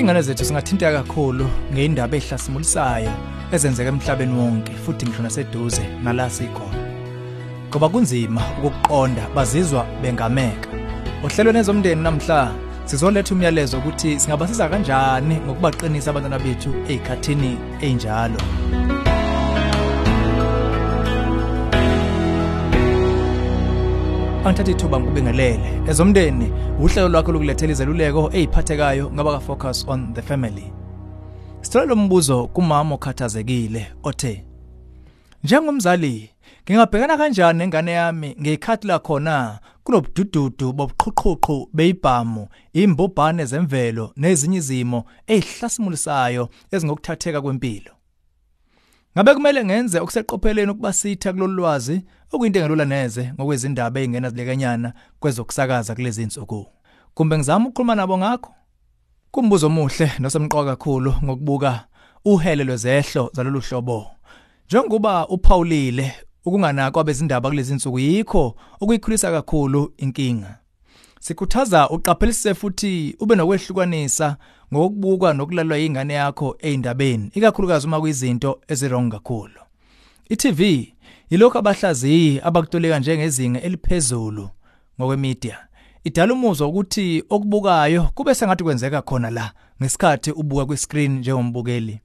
ingane zethu singathinteka kakhulu ngeindaba ehlasimulisayo ezenzeka emhlabeni wonke futhi ngisho naseduze nala sikhona ngoba kunzima ukukuqonda bazizwa bengameka. Ohlelweni ezomndeni namhla sizoletha umyalezo ukuthi singabasiza kanjani ngokubaqinisa abantwana bethu ezikhathini enjalo Angithatha ithuba ngikubingelele ezomndeni uhlelo lwakho lokulethela izeluleko eziphathekayo ngaba ka focus on the family. Sithola lo mbuzo kumama okhathazekile othe Njengomzali ngingabhekana kanjani nengane yami ngekhathi la khona kunobudududu bobuqhuqhuqhu beyibhamu imbubhane zemvelo nezinye izimo ezihlasimulisayo ezingokuthatheka kwempilo? Ngabe kumele ngenze okuseqopheleni ukubasitha kulolu lwazi okuyinto engelula neze ngokwezindaba ezingena zilekanyana kwezokusakaza kulezi insuku. Kumbe ngizama ukukhuluma nabo ngakho? Kumbuzo omuhle nosemqoka kakhulu ngokubuka uhele lwezehlo zalolu hlobo. Njengoba uPaulile ukunganakwa bezindaba kulezi insuku yikho okuyikhulisa kakhulu inkinga. Sikhuthaza uqaphelisise futhi ube nokwehlukanisa ngokubuka nokulalwa ingane yakho eindabeni ikakhulukazi uma kuyizinto ezirong kakhulu. iTV yilokho abahlaziyi abakutoleka njengezinga eliphezulu ngokwemedia. Idala umuzwa ukuthi okubukayo kube sengathi kwenzeka khona la ngesikhathi ubuka kwiscreen njengombukeli.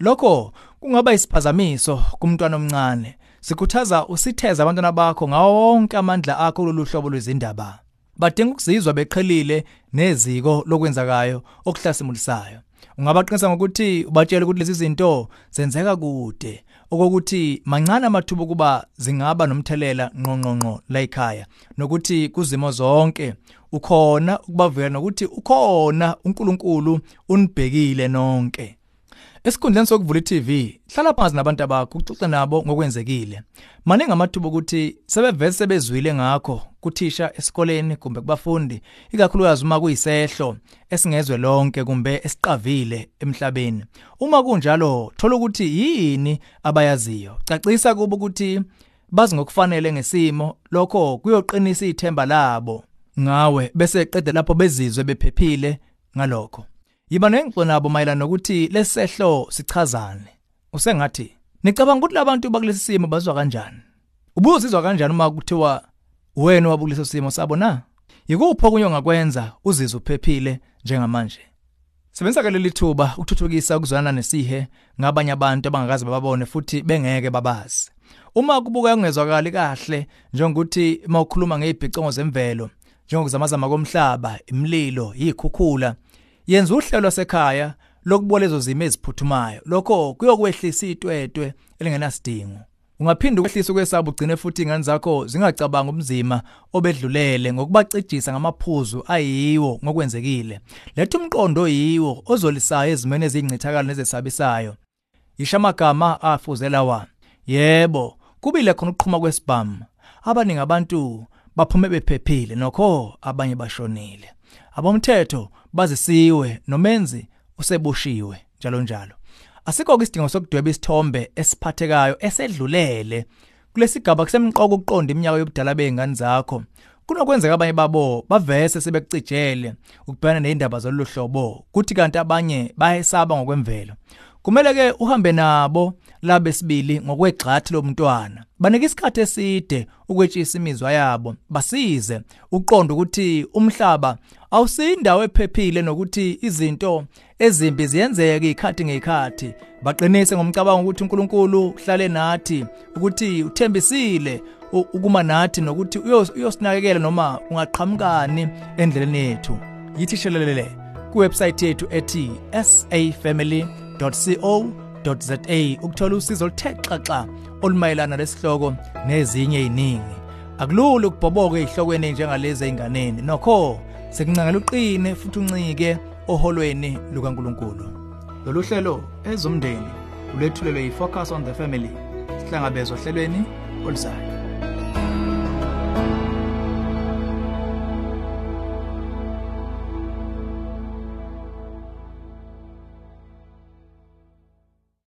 Lokho kungaba isiphazamiso kumntwana omncane. Sikhuthaza usitheza abantwana bakho ngawo wonke amandla akho kulolu hlobo lwezindaba. Badinga ukuzizwa beqhelile neziko lokwenzakayo okuhlasimulisayo ungabaqinisa ngokuthi ubatshele ukuthi lezi zinto zenzeka kude okokuthi mancane amathuba kuba zingaba nomthelela ngqongqongqo la ekhaya nokuthi kuzimo zonke ukhona ukubavikela nokuthi ukhona uNkulunkulu unibhekile nonke. Esikhundleni sokuvula iTV, hlala phansi nabantu abakho uxoxe nabo ngokwenzekile. Maningi amathuba ukuthi sebevese sebezwile ngakho kuthisha esikoleni kumbe kubafundi, ikakhulukazi uma kuyisehlo esingezwe lonke kumbe esiqavile emhlabeni. Uma kunjalo, thola ukuthi yini abayaziyo. Cacisa kubo ukuthi bazi ngokufanele ngesimo, lokho kuyoqinisa ithemba labo ngawe bese qede lapho bezizwe bephephile ngalokho. Yiba nengxo nabo mayelana nokuthi lesehlo sichazane. Usengathi nicabanga ukuthi labantu bakulesi simo bazwa kanjani? Ubuzizwa kanjani uma kuthiwa wena wabuleso simo sabo na? Yikuphi okunye ongakwenza uzizwe uphephile njengamanje? Sebenzisa ke leli thuba ukuthuthukisa ukuzwana nesihe ngabanye abantu abangakazi babone futhi bengeke babazi. Uma kubuka ungezwakali kahle njengokuthi mawukhuluma ngezibhicongo zemvelo, njengokuzamazama komhlaba, imililo, yikhukhula, yenza uhlelo lwasekhaya lokubolezo zimo eziphuthumayo. Lokho kuyokwehlisa itwetwe elingenasidingo. Ungaphinda ukwehlisa ukwesaba ugcine futhi ingane zakho zingacabanga umzima obedlulele ngokubacijisa ngamaphuzu ayiwo ngokwenzekile. Letha umqondo oyiwo ozolisayo ezimene ezincithakala nezesabisayo. Yisho amagama afuzela wa? Yebo kubile khona ukuqhuma kwesibhamu. Abaningi abantu baphume bephephile nokho abanye bashonile. Abomthetho bazisiwe nomenzi useboshiwe njalo njalo. Asikho isidingo sokudweba isithombe esiphathekayo esedlulele. Kulesigaba kusemqoko ukuqonda iminyaka yobudala beingane zakho. Kunokwenzeka abanye babo bavese sebekucijele ukubhekana nezindaba zalolu hlobo kuthi kanti abanye bayesaba ngokwemvelo. Kumele ke uhambe nabo labesibili ngokwegxathi lomntwana. Banike isikhathi eside ukwetshisa imizwa yabo basize uqonda ukuthi umhlaba awusindawo ephephile nokuthi izinto ezimbi ziyenzeka ikhathi ngekhathi baqinise ngomcabango ukuthi uNkulunkulu uhlale nathi ukuthi uthembisile ukuma nathi nokuthi uyosinakekela noma ungaqhamukani endleleni yethu. Yithi shelelele kuwebsite yethu ethi safamily.co.za ukuthola usizo oluthe xaxa olumayelana lesihloko nezinye eziningi akulula ukubhoboka ezihlokweni njengalezi einganeni nokho sekuncangela uqine futhi uncike oholweni lukaNkuluNkulu. Lolu hlelo ezomndeni ulethulelwe yifocus on the family sihlangabezwa ohlelweni oluzayo.